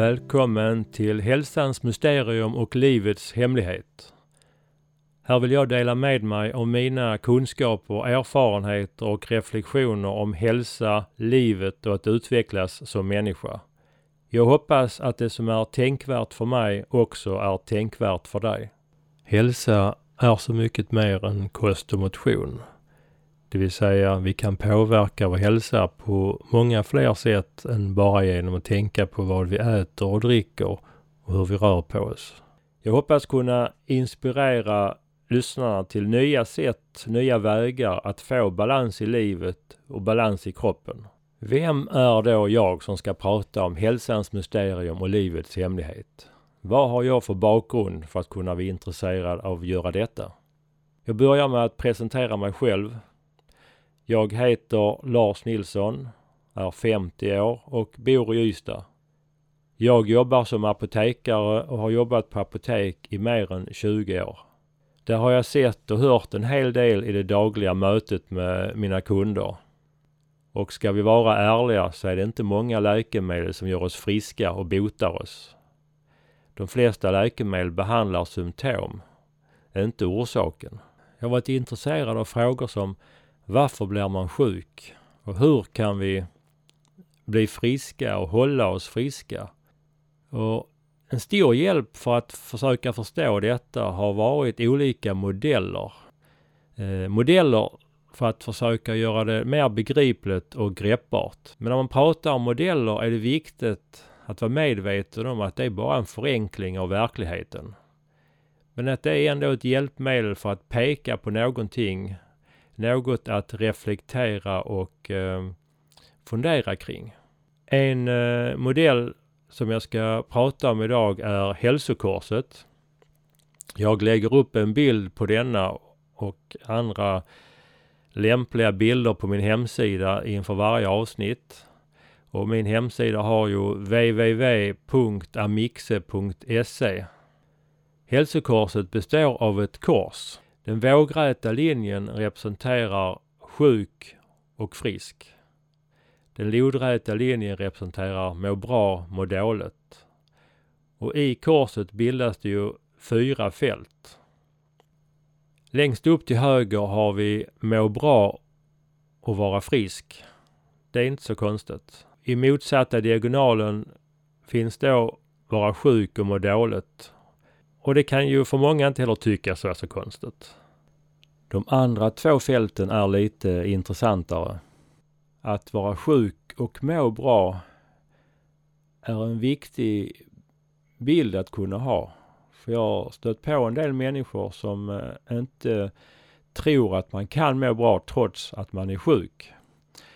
Välkommen till Hälsans mysterium och livets hemlighet. Här vill jag dela med mig av mina kunskaper, erfarenheter och reflektioner om hälsa, livet och att utvecklas som människa. Jag hoppas att det som är tänkvärt för mig också är tänkvärt för dig. Hälsa är så mycket mer än kost och motion. Det vill säga vi kan påverka vår hälsa på många fler sätt än bara genom att tänka på vad vi äter och dricker och hur vi rör på oss. Jag hoppas kunna inspirera lyssnarna till nya sätt, nya vägar att få balans i livet och balans i kroppen. Vem är då jag som ska prata om hälsans mysterium och livets hemlighet? Vad har jag för bakgrund för att kunna vara intresserad av att göra detta? Jag börjar med att presentera mig själv. Jag heter Lars Nilsson, är 50 år och bor i Ystad. Jag jobbar som apotekare och har jobbat på apotek i mer än 20 år. Där har jag sett och hört en hel del i det dagliga mötet med mina kunder. Och ska vi vara ärliga så är det inte många läkemedel som gör oss friska och botar oss. De flesta läkemedel behandlar symptom, inte orsaken. Jag har varit intresserad av frågor som varför blir man sjuk? Och hur kan vi bli friska och hålla oss friska? Och en stor hjälp för att försöka förstå detta har varit olika modeller. Eh, modeller för att försöka göra det mer begripligt och greppbart. Men när man pratar om modeller är det viktigt att vara medveten om att det är bara en förenkling av verkligheten. Men att det är ändå ett hjälpmedel för att peka på någonting, något att reflektera och eh, fundera kring. En eh, modell som jag ska prata om idag är hälsokorset. Jag lägger upp en bild på denna och andra lämpliga bilder på min hemsida inför varje avsnitt. Och min hemsida har ju www.amixe.se. Hälsokorset består av ett kors. Den vågräta linjen representerar sjuk och frisk. Den lodräta linjen representerar må bra, må dåligt. Och i korset bildas det ju fyra fält. Längst upp till höger har vi må bra och vara frisk. Det är inte så konstigt. I motsatta diagonalen finns då vara sjuk och må dåligt. Och det kan ju för många inte heller tyckas vara så konstigt. De andra två fälten är lite intressantare. Att vara sjuk och må bra är en viktig bild att kunna ha. För jag har stött på en del människor som eh, inte tror att man kan må bra trots att man är sjuk.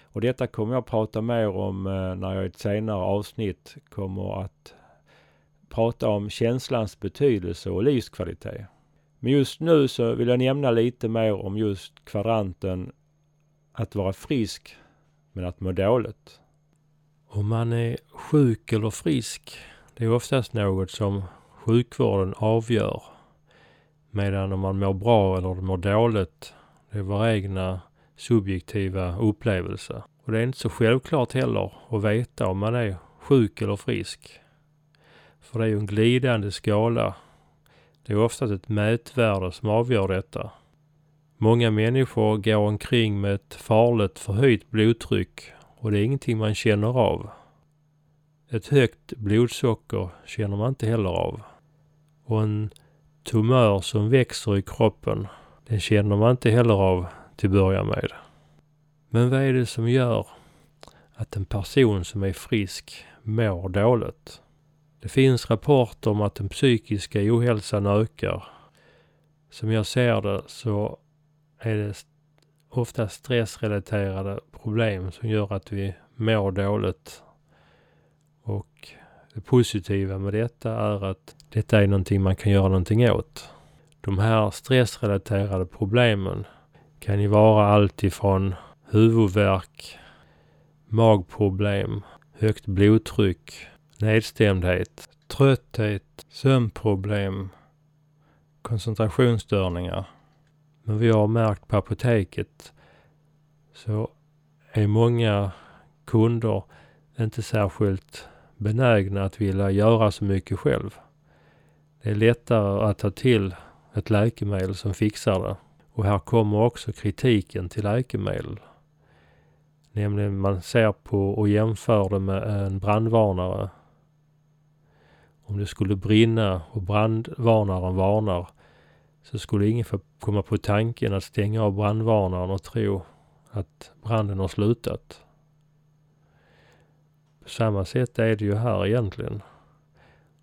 Och detta kommer jag prata mer om eh, när jag i ett senare avsnitt kommer att prata om känslans betydelse och livskvalitet. Men just nu så vill jag nämna lite mer om just kvadranten att vara frisk men att må dåligt. Om man är sjuk eller frisk, det är oftast något som sjukvården avgör. Medan om man mår bra eller mår dåligt, det är våra egna subjektiva upplevelser. Och det är inte så självklart heller att veta om man är sjuk eller frisk. För det är ju en glidande skala. Det är oftast ett mätvärde som avgör detta. Många människor går omkring med ett farligt förhöjt blodtryck och det är ingenting man känner av. Ett högt blodsocker känner man inte heller av. Och en tumör som växer i kroppen, den känner man inte heller av till början med. Men vad är det som gör att en person som är frisk mår dåligt? Det finns rapporter om att den psykiska ohälsan ökar. Som jag ser det så är det ofta stressrelaterade problem som gör att vi mår dåligt. Och det positiva med detta är att detta är någonting man kan göra någonting åt. De här stressrelaterade problemen kan ju vara allt ifrån huvudvärk, magproblem, högt blodtryck, nedstämdhet, trötthet, sömnproblem, koncentrationsstörningar. Men vi har märkt på apoteket så är många kunder inte särskilt benägna att vilja göra så mycket själv. Det är lättare att ta till ett läkemedel som fixar det. Och här kommer också kritiken till läkemedel. Nämligen man ser på och jämför det med en brandvarnare. Om det skulle brinna och brandvarnaren varnar så skulle ingen få komma på tanken att stänga av brandvarnaren och tro att branden har slutat. På samma sätt är det ju här egentligen.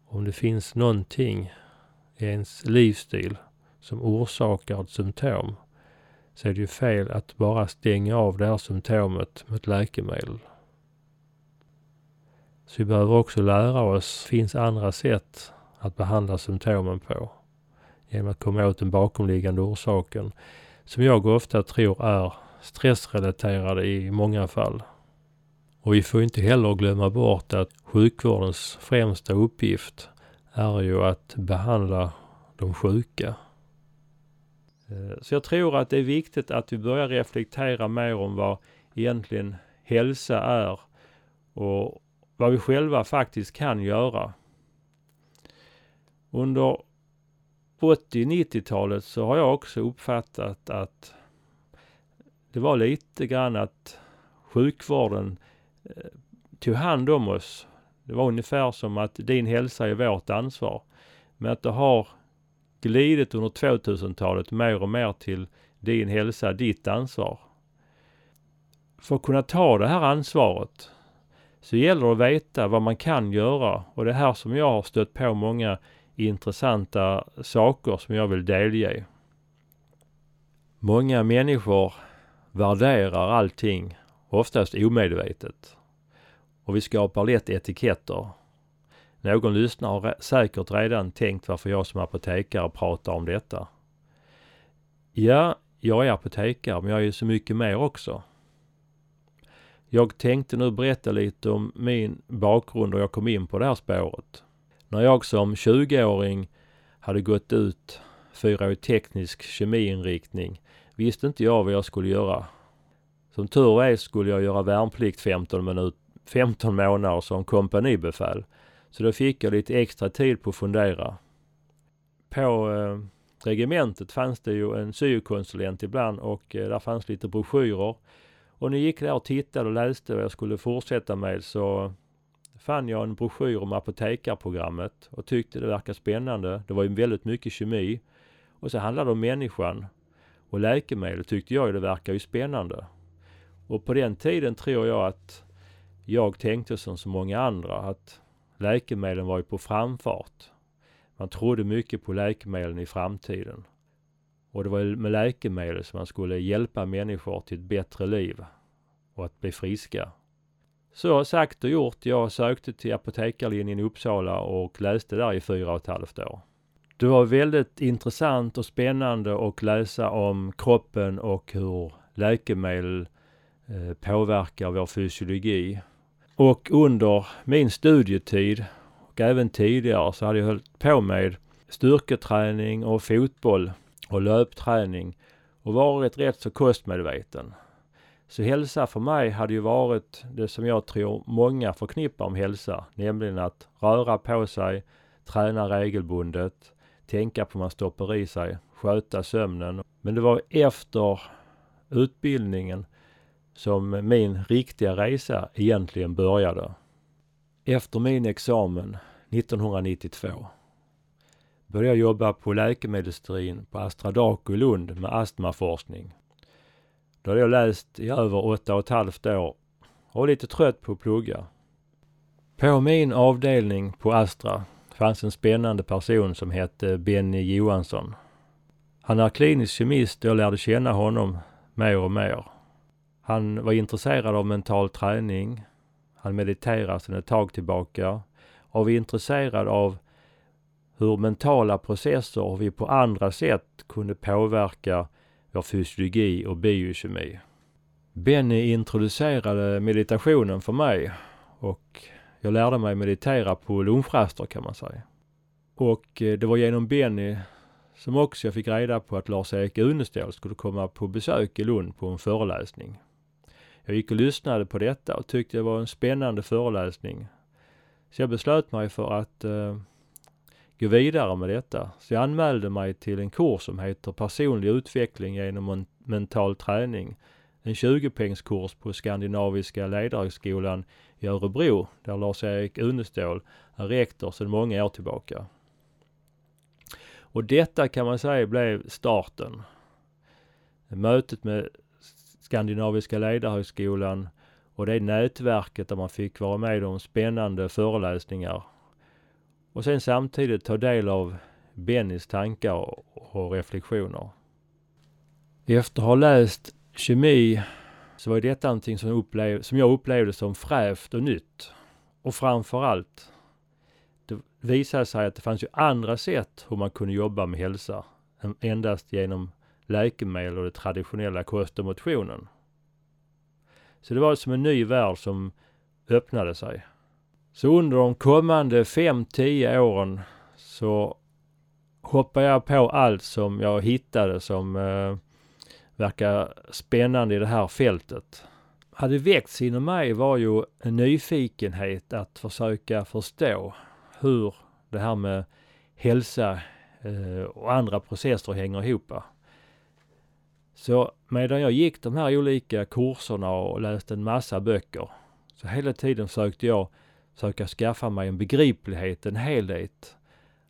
Om det finns någonting i ens livsstil som orsakar ett symptom så är det ju fel att bara stänga av det här symptomet med ett läkemedel. Så vi behöver också lära oss, finns andra sätt att behandla symptomen på. Genom att komma åt den bakomliggande orsaken som jag ofta tror är stressrelaterade i många fall. Och vi får inte heller glömma bort att sjukvårdens främsta uppgift är ju att behandla de sjuka. Eh, så jag tror att det är viktigt att vi börjar reflektera mer om vad egentligen hälsa är och vad vi själva faktiskt kan göra. Under 80-90-talet så har jag också uppfattat att det var lite grann att sjukvården eh, tog hand om oss. Det var ungefär som att din hälsa är vårt ansvar. Men att det har glidit under 2000-talet mer och mer till din hälsa, ditt ansvar. För att kunna ta det här ansvaret så gäller det att veta vad man kan göra och det är här som jag har stött på många intressanta saker som jag vill delge. Många människor värderar allting, oftast omedvetet. Och vi skapar lätt etiketter. Någon lyssnare har säkert redan tänkt varför jag som apotekare pratar om detta. Ja, jag är apotekare, men jag är ju så mycket mer också. Jag tänkte nu berätta lite om min bakgrund och jag kom in på det här spåret. När jag som 20-åring hade gått ut fyraårig teknisk kemiinriktning visste inte jag vad jag skulle göra. Som tur är skulle jag göra värnplikt 15, minut, 15 månader som kompanibefäl. Så då fick jag lite extra tid på att fundera. På eh, regementet fanns det ju en syokonsulent ibland och eh, där fanns lite broschyrer. Och när jag gick där och tittade och läste vad jag skulle fortsätta med så fann jag en broschyr om apotekarprogrammet och tyckte det verkade spännande. Det var ju väldigt mycket kemi. Och så handlade det om människan. Och läkemedel tyckte jag det verkar ju spännande. Och på den tiden tror jag att jag tänkte som så många andra att läkemedlen var ju på framfart. Man trodde mycket på läkemedlen i framtiden. Och det var med läkemedel som man skulle hjälpa människor till ett bättre liv och att bli friska. Så sagt och gjort. Jag sökte till apotekarlinjen i Uppsala och läste där i fyra och ett halvt år. Det var väldigt intressant och spännande att läsa om kroppen och hur läkemedel eh, påverkar vår fysiologi. Och under min studietid och även tidigare så hade jag hållit på med styrketräning och fotboll och löpträning och varit rätt så kostmedveten. Så hälsa för mig hade ju varit det som jag tror många förknippar med hälsa, nämligen att röra på sig, träna regelbundet, tänka på vad man stoppar i sig, sköta sömnen. Men det var efter utbildningen som min riktiga resa egentligen började. Efter min examen 1992 började jag jobba på läkemedelsindustrin på Astra Daco i Lund med astmaforskning. Då hade jag läst i över åtta och ett halvt år och var lite trött på att plugga. På min avdelning på Astra fanns en spännande person som hette Benny Johansson. Han är klinisk kemist och jag lärde känna honom mer och mer. Han var intresserad av mental träning. Han mediterar sedan ett tag tillbaka och var intresserad av hur mentala processer och vi på andra sätt kunde påverka vår fysiologi och biokemi. Benny introducerade meditationen för mig och jag lärde mig meditera på lunchraster kan man säga. Och eh, det var genom Benny som också jag fick reda på att Lars-Erik Unestål skulle komma på besök i Lund på en föreläsning. Jag gick och lyssnade på detta och tyckte det var en spännande föreläsning. Så jag beslöt mig för att eh, gå vidare med detta. Så jag anmälde mig till en kurs som heter personlig utveckling genom mental träning. En 20-poängskurs på Skandinaviska ledarhögskolan i Örebro där Lars-Erik Unestål är rektor sedan många år tillbaka. Och detta kan man säga blev starten. Mötet med Skandinaviska ledarhögskolan och det nätverket där man fick vara med om spännande föreläsningar. Och sen samtidigt ta del av Bennys tankar och reflektioner. Efter att ha läst kemi så var detta någonting som, upplev, som jag upplevde som fräscht och nytt. Och framförallt, det visade sig att det fanns ju andra sätt hur man kunde jobba med hälsa än endast genom läkemedel och den traditionella kost och motionen. Så det var som en ny värld som öppnade sig. Så under de kommande 5-10 åren så hoppade jag på allt som jag hittade som eh, verkar spännande i det här fältet. Hade väckts inom mig var ju en nyfikenhet att försöka förstå hur det här med hälsa eh, och andra processer hänger ihop. Så medan jag gick de här olika kurserna och läste en massa böcker så hela tiden försökte jag Söka skaffa mig en begriplighet, en helhet.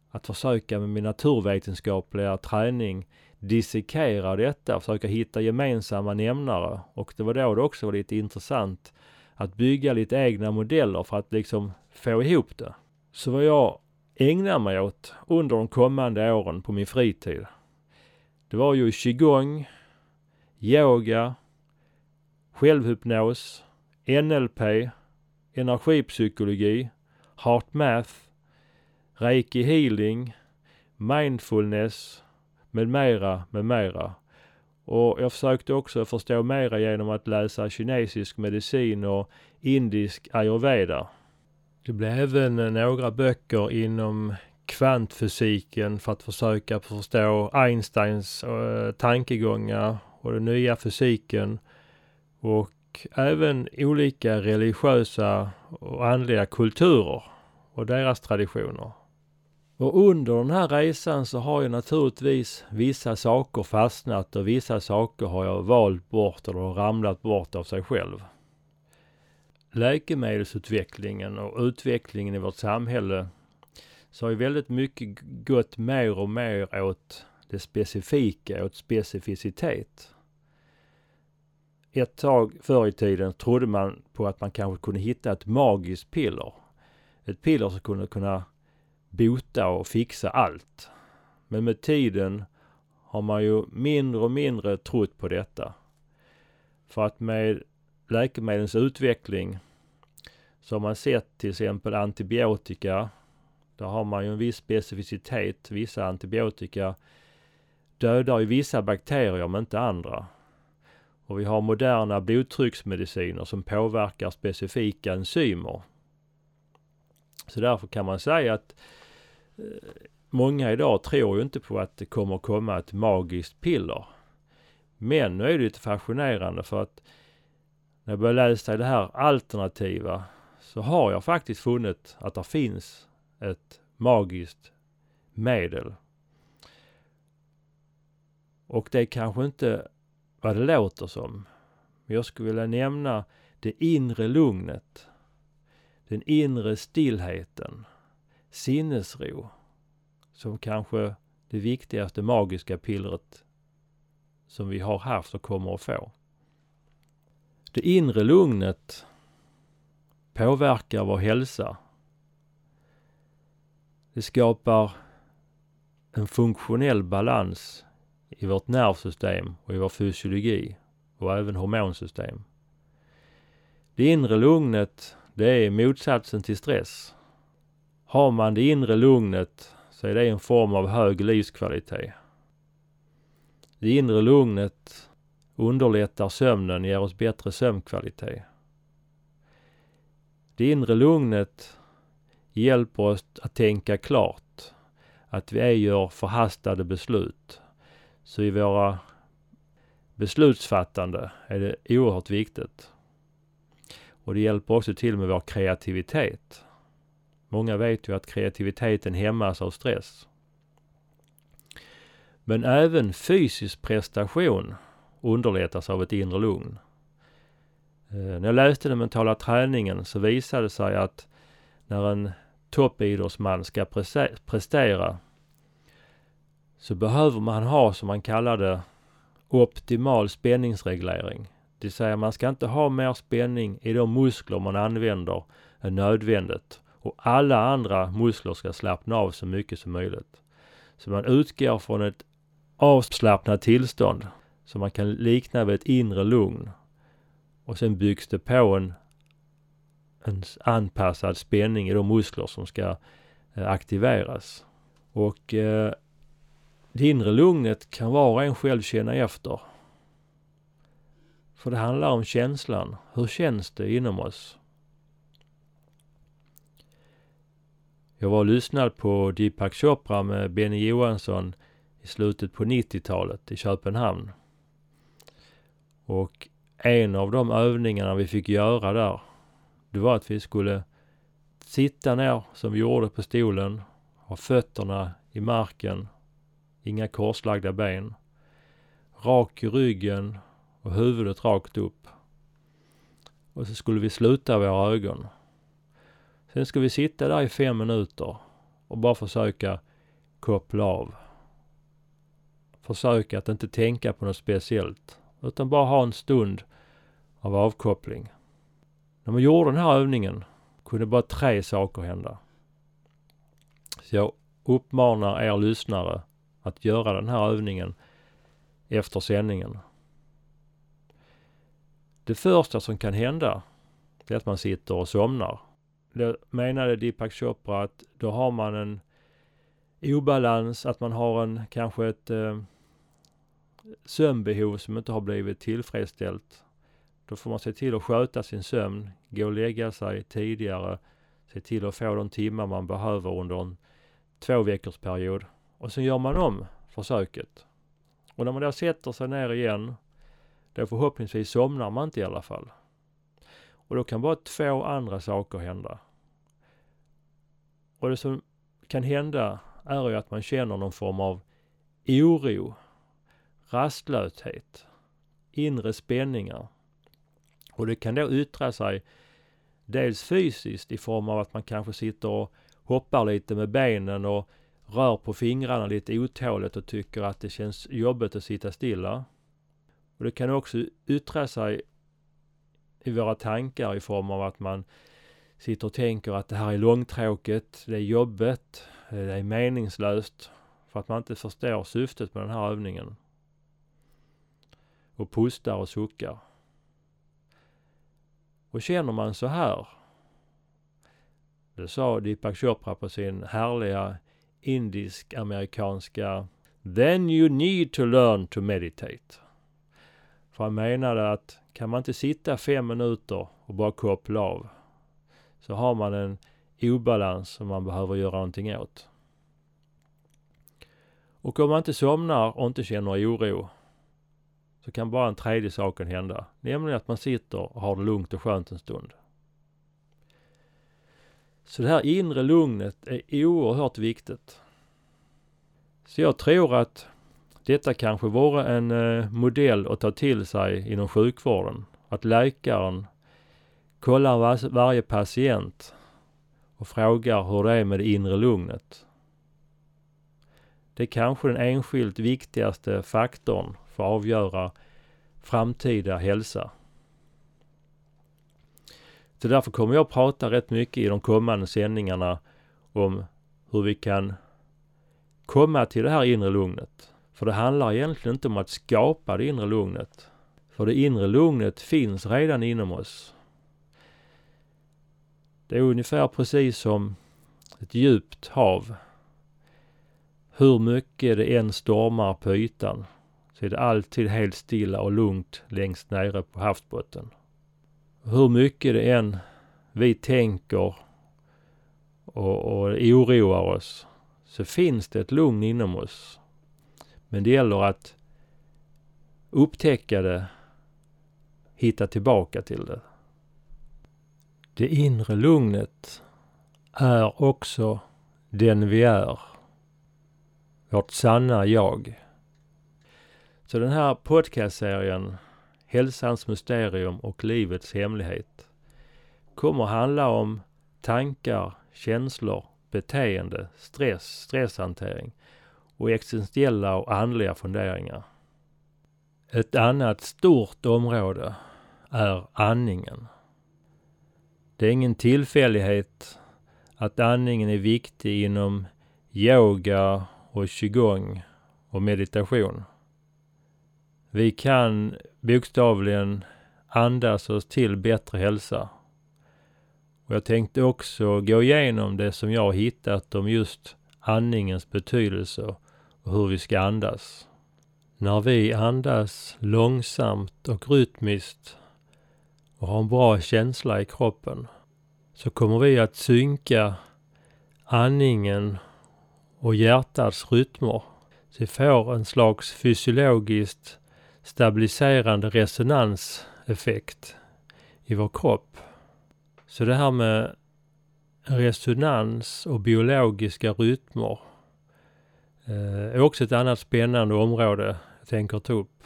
Att försöka med min naturvetenskapliga träning dissekera detta, försöka hitta gemensamma nämnare. Och det var då det också var lite intressant att bygga lite egna modeller för att liksom få ihop det. Så vad jag ägnar mig åt under de kommande åren på min fritid, det var ju qigong, yoga, självhypnos, NLP, energipsykologi, heart math, reiki healing, mindfulness med mera, med mera. Och jag försökte också förstå mera genom att läsa kinesisk medicin och indisk ayurveda. Det blev även några böcker inom kvantfysiken för att försöka förstå Einsteins eh, tankegångar och den nya fysiken och även olika religiösa och andliga kulturer och deras traditioner. Och under den här resan så har ju naturligtvis vissa saker fastnat och vissa saker har jag valt bort eller ramlat bort av sig själv. Läkemedelsutvecklingen och utvecklingen i vårt samhälle så har ju väldigt mycket gått mer och mer åt det specifika, åt specificitet. Ett tag förr i tiden trodde man på att man kanske kunde hitta ett magiskt piller. Ett piller som kunde kunna bota och fixa allt. Men med tiden har man ju mindre och mindre trott på detta. För att med läkemedlens utveckling så har man sett till exempel antibiotika. Där har man ju en viss specificitet. Vissa antibiotika dödar ju vissa bakterier men inte andra. Och vi har moderna blodtrycksmediciner som påverkar specifika enzymer. Så därför kan man säga att eh, många idag tror ju inte på att det kommer komma ett magiskt piller. Men nu är det lite fascinerande för att när jag började läsa det här alternativa så har jag faktiskt funnit att det finns ett magiskt medel. Och det är kanske inte vad det låter som. Men jag skulle vilja nämna det inre lugnet. Den inre stillheten sinnesro som kanske det viktigaste magiska pillret som vi har haft och kommer att få. Det inre lugnet påverkar vår hälsa. Det skapar en funktionell balans i vårt nervsystem och i vår fysiologi och även hormonsystem. Det inre lugnet, det är motsatsen till stress. Har man det inre lugnet så är det en form av hög livskvalitet. Det inre lugnet underlättar sömnen, ger oss bättre sömnkvalitet. Det inre lugnet hjälper oss att tänka klart, att vi ej gör förhastade beslut. Så i våra beslutsfattande är det oerhört viktigt. Och det hjälper också till med vår kreativitet. Många vet ju att kreativiteten hämmas av stress. Men även fysisk prestation underlättas av ett inre lugn. Eh, när jag läste den mentala träningen så visade det sig att när en toppidrottsman ska prestera så behöver man ha, som man kallar det, optimal spänningsreglering. Det vill säga man ska inte ha mer spänning i de muskler man använder än nödvändigt. Och alla andra muskler ska slappna av så mycket som möjligt. Så man utgår från ett avslappnat tillstånd som man kan likna vid ett inre lugn. Och sen byggs det på en, en anpassad spänning i de muskler som ska eh, aktiveras. Och eh, det inre lugnet kan var och en själv känna efter. För det handlar om känslan. Hur känns det inom oss? Jag var och lyssnade på Deepak Chopra med Benny Johansson i slutet på 90-talet i Köpenhamn. Och en av de övningarna vi fick göra där, det var att vi skulle sitta ner som vi gjorde på stolen, ha fötterna i marken, inga korslagda ben, rak i ryggen och huvudet rakt upp. Och så skulle vi sluta våra ögon. Sen ska vi sitta där i fem minuter och bara försöka koppla av. Försöka att inte tänka på något speciellt, utan bara ha en stund av avkoppling. När man gjorde den här övningen kunde bara tre saker hända. Så jag uppmanar er lyssnare att göra den här övningen efter sändningen. Det första som kan hända är att man sitter och somnar. Det menade Deepak Chopra att då har man en obalans, att man har en kanske ett eh, sömnbehov som inte har blivit tillfredsställt. Då får man se till att sköta sin sömn, gå och lägga sig tidigare, se till att få de timmar man behöver under en två veckors period. Och sen gör man om försöket. Och när man då sätter sig ner igen, då förhoppningsvis somnar man inte i alla fall. Och då kan bara två andra saker hända. Och det som kan hända är ju att man känner någon form av oro, rastlöshet, inre spänningar. Och det kan då yttra sig dels fysiskt i form av att man kanske sitter och hoppar lite med benen och rör på fingrarna lite otåligt och tycker att det känns jobbigt att sitta stilla. Och det kan också yttra sig i våra tankar i form av att man sitter och tänker att det här är långtråkigt, det är jobbigt, det är meningslöst för att man inte förstår syftet med den här övningen. Och pustar och suckar. Och känner man så här, det sa Deepak Chopra på sin härliga indisk-amerikanska Then you need to learn to meditate. För han menade att kan man inte sitta fem minuter och bara koppla av så har man en obalans som man behöver göra någonting åt. Och om man inte somnar och inte känner oro så kan bara en tredje saken hända. Nämligen att man sitter och har det lugnt och skönt en stund. Så det här inre lugnet är oerhört viktigt. Så jag tror att detta kanske vore en eh, modell att ta till sig inom sjukvården. Att läkaren kollar varje patient och frågar hur det är med det inre lugnet. Det är kanske den enskilt viktigaste faktorn för att avgöra framtida hälsa. Så därför kommer jag prata rätt mycket i de kommande sändningarna om hur vi kan komma till det här inre lugnet. För det handlar egentligen inte om att skapa det inre lugnet. För det inre lugnet finns redan inom oss. Det är ungefär precis som ett djupt hav. Hur mycket det än stormar på ytan så är det alltid helt stilla och lugnt längst nere på havsbotten. Hur mycket det än vi tänker och, och oroar oss så finns det ett lugn inom oss. Men det gäller att upptäcka det, hitta tillbaka till det. Det inre lugnet är också den vi är. Vårt sanna jag. Så den här podcastserien Hälsans mysterium och livets hemlighet kommer handla om tankar, känslor, beteende, stress, stresshantering och existentiella och andliga funderingar. Ett annat stort område är andningen. Det är ingen tillfällighet att andningen är viktig inom yoga och qigong och meditation. Vi kan bokstavligen andas oss till bättre hälsa. Och jag tänkte också gå igenom det som jag har hittat om just andningens betydelse och hur vi ska andas. När vi andas långsamt och rytmiskt och har en bra känsla i kroppen så kommer vi att synka andningen och hjärtats rytmer. Så vi får en slags fysiologiskt stabiliserande resonanseffekt i vår kropp. Så det här med resonans och biologiska rytmer eh, är också ett annat spännande område jag tänker ta upp.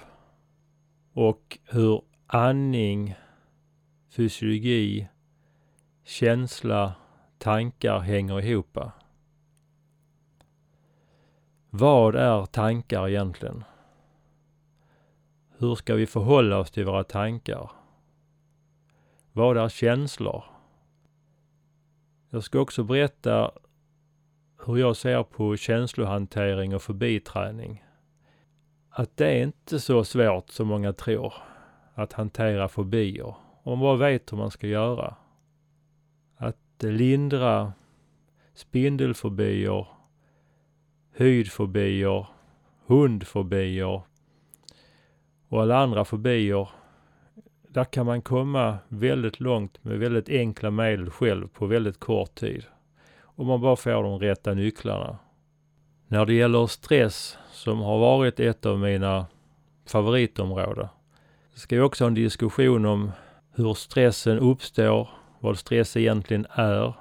Och hur andning, fysiologi, känsla, tankar hänger ihop. Vad är tankar egentligen? Hur ska vi förhålla oss till våra tankar? Vad är känslor? Jag ska också berätta hur jag ser på känslohantering och förbiträning. Att det är inte så svårt som många tror att hantera fobier. Om man bara vet hur man ska göra. Att lindra spindelfobier, hydfobier, hundfobier, och alla andra fobier. Där kan man komma väldigt långt med väldigt enkla medel själv på väldigt kort tid. Om man bara får de rätta nycklarna. När det gäller stress, som har varit ett av mina favoritområden, ska vi också ha en diskussion om hur stressen uppstår, vad stress egentligen är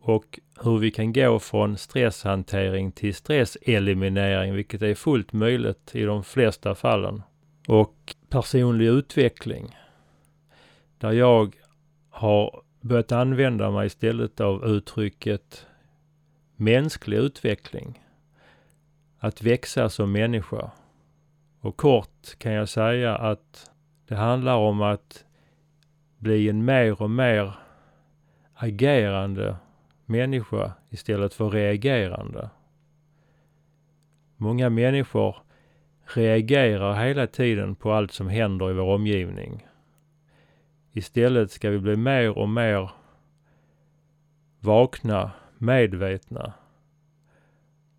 och hur vi kan gå från stresshantering till stresseliminering, vilket är fullt möjligt i de flesta fallen. Och personlig utveckling, där jag har börjat använda mig istället av uttrycket mänsklig utveckling. Att växa som människa. Och kort kan jag säga att det handlar om att bli en mer och mer agerande människa istället för reagerande. Många människor reagerar hela tiden på allt som händer i vår omgivning. Istället ska vi bli mer och mer vakna, medvetna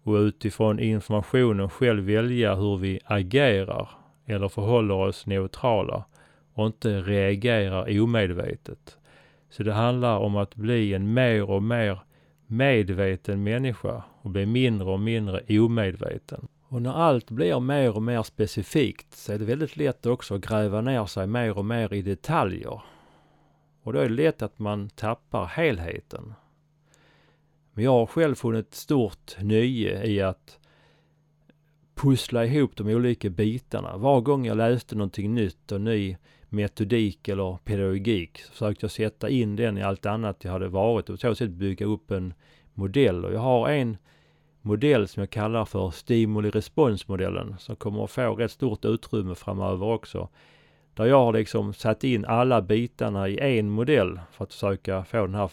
och utifrån informationen själv välja hur vi agerar eller förhåller oss neutrala och inte reagerar omedvetet. Så det handlar om att bli en mer och mer medveten människa och bli mindre och mindre omedveten. Och när allt blir mer och mer specifikt så är det väldigt lätt också att gräva ner sig mer och mer i detaljer. Och då är det lätt att man tappar helheten. Men jag har själv funnit stort nöje i att pussla ihop de olika bitarna. Var gång jag läste någonting nytt och ny metodik eller pedagogik så försökte jag sätta in den i allt annat jag hade varit och på så sätt bygga upp en modell. Och jag har en modell som jag kallar för stimuli-responsmodellen som kommer att få rätt stort utrymme framöver också. Där jag har liksom satt in alla bitarna i en modell för att försöka få den här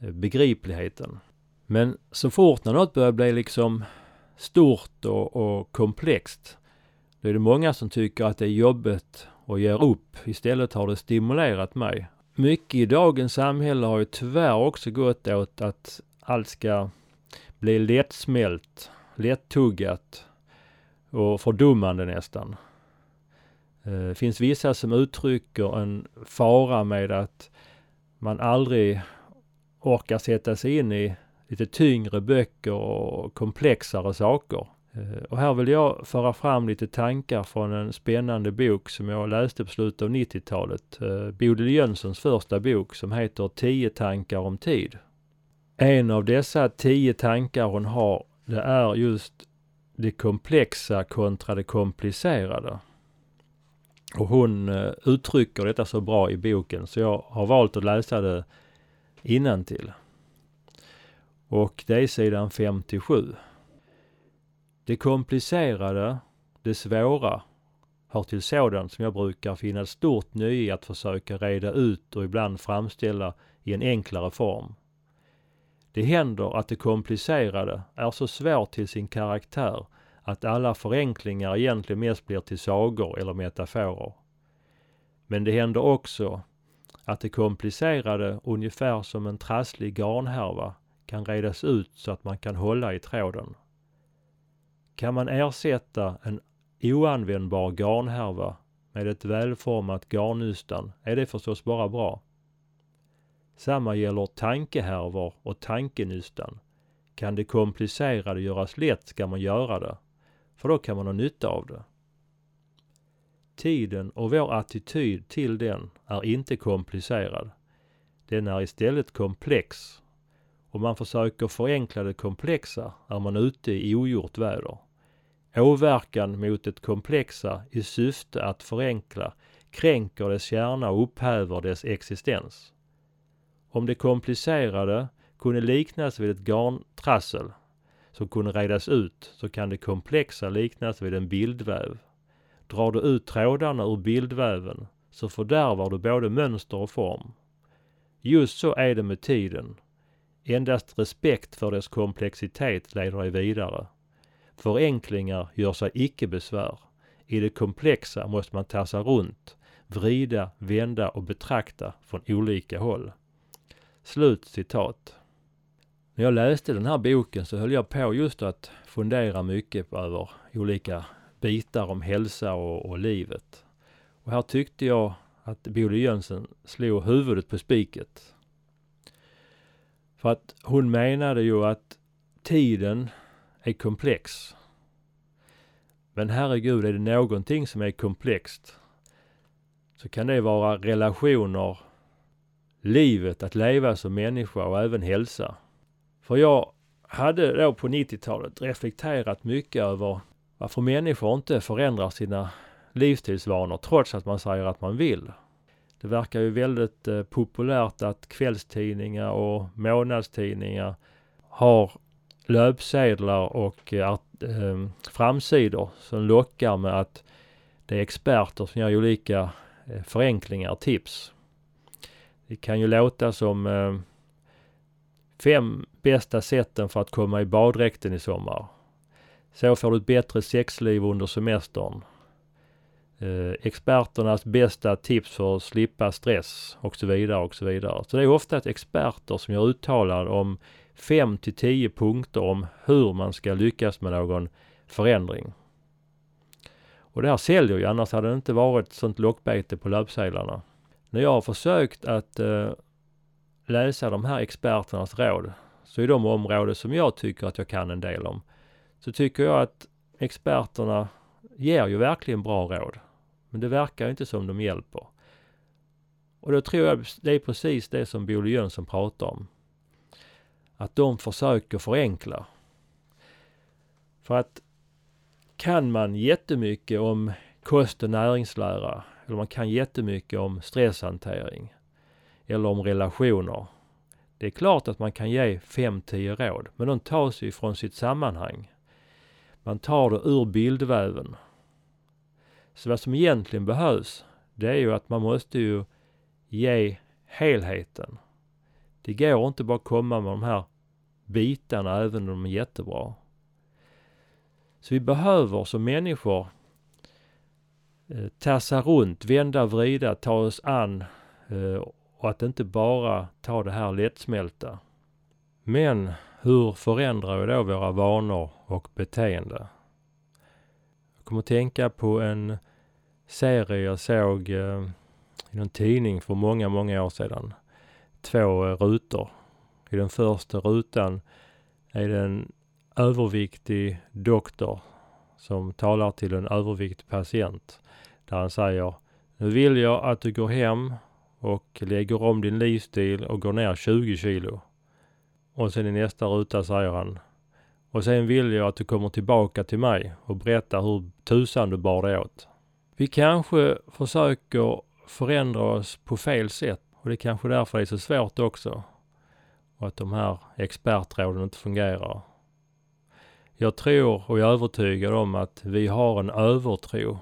eh, begripligheten. Men så fort när något börjar bli liksom stort och, och komplext, då är det många som tycker att det är jobbigt och ger upp. Istället har det stimulerat mig. Mycket i dagens samhälle har ju tyvärr också gått åt att allt ska bli lättsmält, lättuggat och fördummande nästan. Eh, det finns vissa som uttrycker en fara med att man aldrig orkar sätta sig in i lite tyngre böcker och komplexare saker. Eh, och här vill jag föra fram lite tankar från en spännande bok som jag läste på slutet av 90-talet. Eh, Bodil Jönssons första bok som heter 10 tankar om tid. En av dessa tio tankar hon har, det är just det komplexa kontra det komplicerade. Och hon eh, uttrycker detta så bra i boken så jag har valt att läsa det innantill. Och det är sidan 57. Det komplicerade, det svåra, hör till sådant som jag brukar finna ett stort nöje i att försöka reda ut och ibland framställa i en enklare form. Det händer att det komplicerade är så svårt till sin karaktär att alla förenklingar egentligen mest blir till sagor eller metaforer. Men det händer också att det komplicerade, ungefär som en trasslig garnhärva, kan redas ut så att man kan hålla i tråden. Kan man ersätta en oanvändbar garnhärva med ett välformat garnnystan är det förstås bara bra. Samma gäller tankehärvor och tankenystan. Kan det komplicerade göras lätt ska man göra det, för då kan man ha nytta av det. Tiden och vår attityd till den är inte komplicerad. Den är istället komplex. Om man försöker förenkla det komplexa är man ute i ogjort väder. Åverkan mot det komplexa i syfte att förenkla kränker dess kärna och upphäver dess existens. Om det komplicerade kunde liknas vid ett garntrassel som kunde redas ut så kan det komplexa liknas vid en bildväv. Drar du ut trådarna ur bildväven så fördärvar du både mönster och form. Just så är det med tiden. Endast respekt för dess komplexitet leder dig vidare. Förenklingar gör sig icke besvär. I det komplexa måste man tassa runt, vrida, vända och betrakta från olika håll. Slut citat. När jag läste den här boken så höll jag på just att fundera mycket över olika bitar om hälsa och, och livet. Och här tyckte jag att Bodil Jönsson slog huvudet på spiket. För att hon menade ju att tiden är komplex. Men herregud, är det någonting som är komplext så kan det vara relationer, livet, att leva som människa och även hälsa. För jag hade då på 90-talet reflekterat mycket över varför människor inte förändrar sina livsstilsvanor trots att man säger att man vill. Det verkar ju väldigt eh, populärt att kvällstidningar och månadstidningar har löpsedlar och eh, eh framsidor som lockar med att det är experter som gör olika eh, förenklingar, tips. Det kan ju låta som eh, fem bästa sätten för att komma i baddräkten i sommar. Så får du ett bättre sexliv under semestern. Eh, experternas bästa tips för att slippa stress och så vidare och så vidare. Så det är ofta experter som gör uttalanden om 5 till 10 punkter om hur man ska lyckas med någon förändring. Och det här säljer ju, annars hade det inte varit sånt lockbete på löpsedlarna. När jag har försökt att eh, läsa de här experternas råd, så i de områden som jag tycker att jag kan en del om, så tycker jag att experterna ger ju verkligen bra råd. Men det verkar inte som de hjälper. Och då tror jag det är precis det som Bolle Jönsson pratar om att de försöker förenkla. För att kan man jättemycket om kost och näringslära, eller man kan jättemycket om stresshantering, eller om relationer. Det är klart att man kan ge 5-10 råd, men de tas ju från sitt sammanhang. Man tar det ur bildväven. Så vad som egentligen behövs, det är ju att man måste ju ge helheten. Det går inte bara komma med de här bitarna även om de är jättebra. Så vi behöver som människor Eh, tassa runt, vända, vrida, ta oss an eh, och att inte bara ta det här lättsmälta. Men hur förändrar vi då våra vanor och beteende? Jag kommer att tänka på en serie jag såg eh, i någon tidning för många, många år sedan två rutor. I den första rutan är det en överviktig doktor som talar till en överviktig patient. Där han säger Nu vill jag att du går hem och lägger om din livsstil och går ner 20 kilo. Och sen i nästa ruta säger han och sen vill jag att du kommer tillbaka till mig och berättar hur tusan du bar dig åt. Vi kanske försöker förändra oss på fel sätt och det är kanske därför det är så svårt också. Och att de här expertråden inte fungerar. Jag tror och är övertygad om att vi har en övertro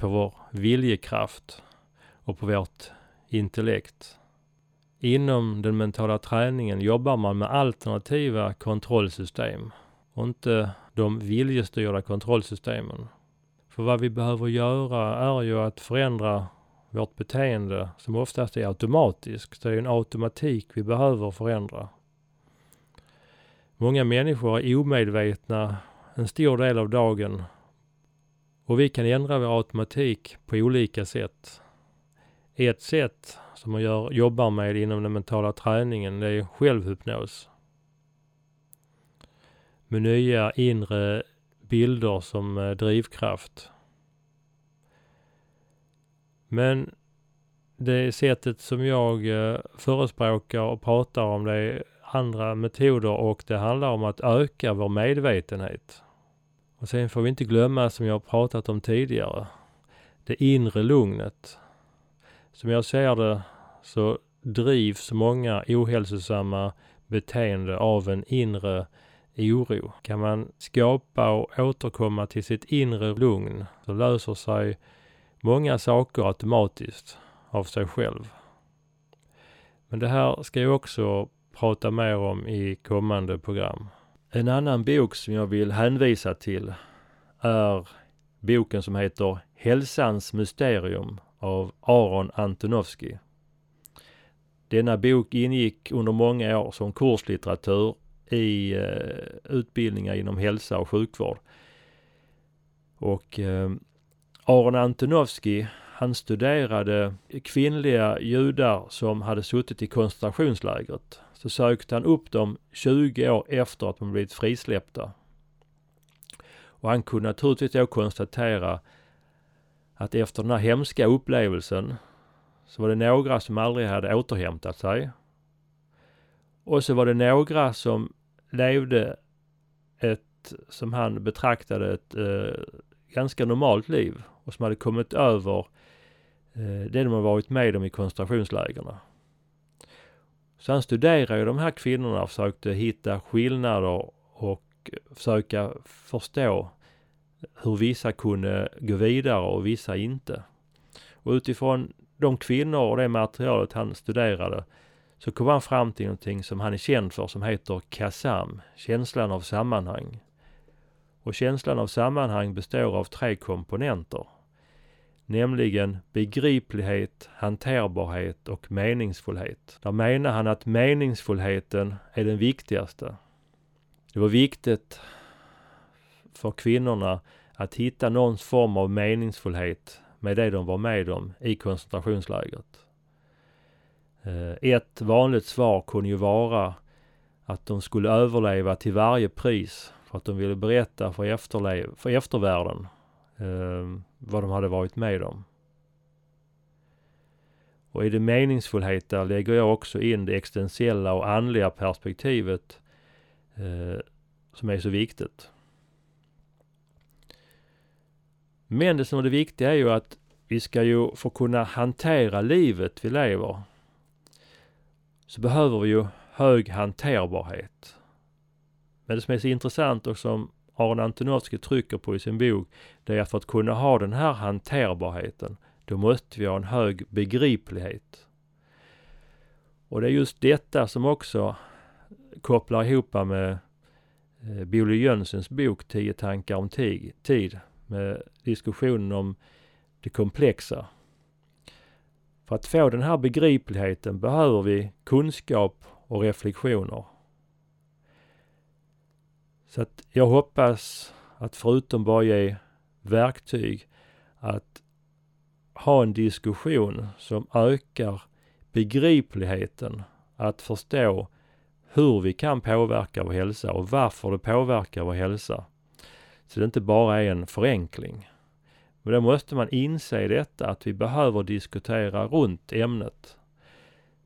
på vår viljekraft och på vårt intellekt. Inom den mentala träningen jobbar man med alternativa kontrollsystem och inte de viljestyrda kontrollsystemen. För vad vi behöver göra är ju att förändra vårt beteende som oftast är automatiskt. Det är en automatik vi behöver förändra. Många människor är omedvetna en stor del av dagen och vi kan ändra vår automatik på olika sätt. Ett sätt som man gör, jobbar med inom den mentala träningen det är självhypnos. Med nya inre bilder som eh, drivkraft. Men det sättet som jag eh, förespråkar och pratar om det är andra metoder och det handlar om att öka vår medvetenhet. Och sen får vi inte glömma, som jag pratat om tidigare, det inre lugnet. Som jag ser det så drivs många ohälsosamma beteende av en inre oro. Kan man skapa och återkomma till sitt inre lugn så löser sig många saker automatiskt av sig själv. Men det här ska jag också prata mer om i kommande program. En annan bok som jag vill hänvisa till är boken som heter Hälsans mysterium av Aron Antonovsky. Denna bok ingick under många år som kurslitteratur i eh, utbildningar inom hälsa och sjukvård. Och eh, Aron Antonovsky han studerade kvinnliga judar som hade suttit i koncentrationslägret. Så sökte han upp dem 20 år efter att de blivit frisläppta. Och han kunde naturligtvis då konstatera att efter den här hemska upplevelsen så var det några som aldrig hade återhämtat sig. Och så var det några som levde ett, som han betraktade ett eh, ganska normalt liv och som hade kommit över eh, det de har varit med om i koncentrationslägren. Så han studerade ju de här kvinnorna och försökte hitta skillnader och försöka förstå hur vissa kunde gå vidare och vissa inte. Och utifrån de kvinnor och det materialet han studerade så kom han fram till någonting som han är känd för som heter KASAM, känslan av sammanhang. Och känslan av sammanhang består av tre komponenter. Nämligen begriplighet, hanterbarhet och meningsfullhet. Där menar han att meningsfullheten är den viktigaste. Det var viktigt för kvinnorna att hitta någon form av meningsfullhet med det de var med om i koncentrationslägret. Eh, ett vanligt svar kunde ju vara att de skulle överleva till varje pris för att de ville berätta för, efterle- för eftervärlden eh, vad de hade varit med om. Och i det meningsfullhet där lägger jag också in det existentiella och andliga perspektivet eh, som är så viktigt. Men det som är det viktiga är ju att vi ska ju få kunna hantera livet vi lever. Så behöver vi ju hög hanterbarhet. Men det som är så intressant och som Aron Antonovsky trycker på i sin bok, det är att för att kunna ha den här hanterbarheten, då måste vi ha en hög begriplighet. Och det är just detta som också kopplar ihop med eh, Billy Bolle Jönssons bok Tio tankar om tid med diskussionen om det komplexa. För att få den här begripligheten behöver vi kunskap och reflektioner. Så att jag hoppas att förutom bara ge verktyg att ha en diskussion som ökar begripligheten att förstå hur vi kan påverka vår hälsa och varför det påverkar vår hälsa. Så det inte bara är en förenkling. Men då måste man inse detta att vi behöver diskutera runt ämnet.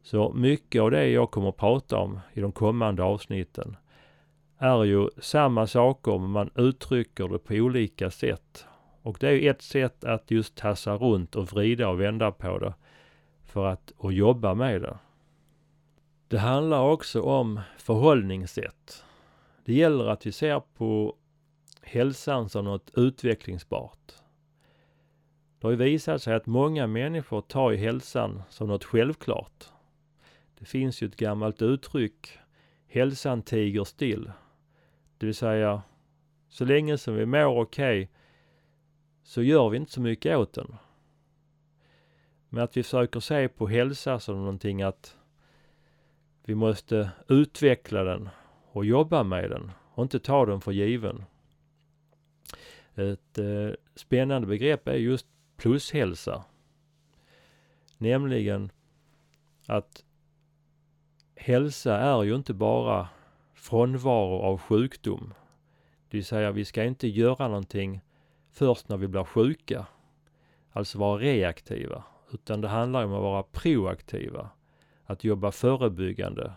Så mycket av det jag kommer att prata om i de kommande avsnitten är ju samma saker men man uttrycker det på olika sätt. Och det är ju ett sätt att just tassa runt och vrida och vända på det för att och jobba med det. Det handlar också om förhållningssätt. Det gäller att vi ser på hälsan som något utvecklingsbart. Det har ju visat sig att många människor tar ju hälsan som något självklart. Det finns ju ett gammalt uttryck, hälsan tiger still. Det vill säga, så länge som vi mår okej okay, så gör vi inte så mycket åt den. Men att vi försöker se på hälsa som någonting att vi måste utveckla den och jobba med den och inte ta den för given. Ett eh, spännande begrepp är just plushälsa. Nämligen att hälsa är ju inte bara frånvaro av sjukdom. Det vill säga, vi ska inte göra någonting först när vi blir sjuka. Alltså vara reaktiva. Utan det handlar om att vara proaktiva. Att jobba förebyggande.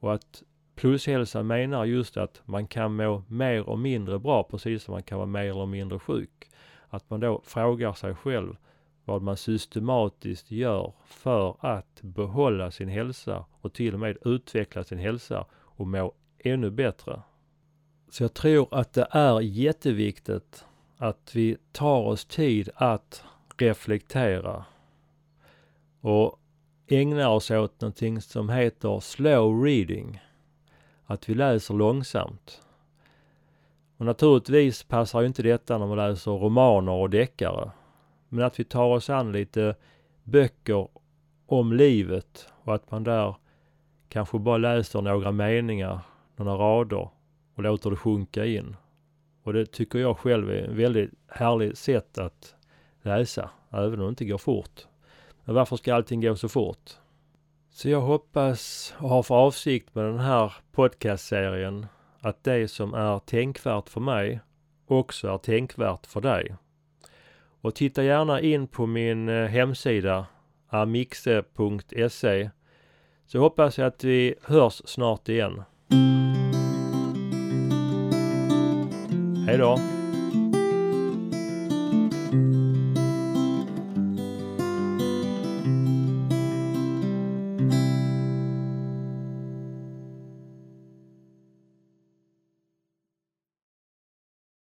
Och att plushälsa menar just att man kan må mer och mindre bra precis som man kan vara mer eller mindre sjuk. Att man då frågar sig själv vad man systematiskt gör för att behålla sin hälsa och till och med utveckla sin hälsa och må ännu bättre. Så jag tror att det är jätteviktigt att vi tar oss tid att reflektera och ägna oss åt någonting som heter slow reading. Att vi läser långsamt. Och naturligtvis passar ju inte detta när man läser romaner och deckare. Men att vi tar oss an lite böcker om livet och att man där kanske bara läser några meningar, några rader och låter det sjunka in. Och det tycker jag själv är ett väldigt härligt sätt att läsa, även om det inte går fort. Men varför ska allting gå så fort? Så jag hoppas och har för avsikt med den här podcastserien att det som är tänkvärt för mig också är tänkvärt för dig. Och titta gärna in på min eh, hemsida amixe.se så hoppas jag att vi hörs snart igen. Hej då!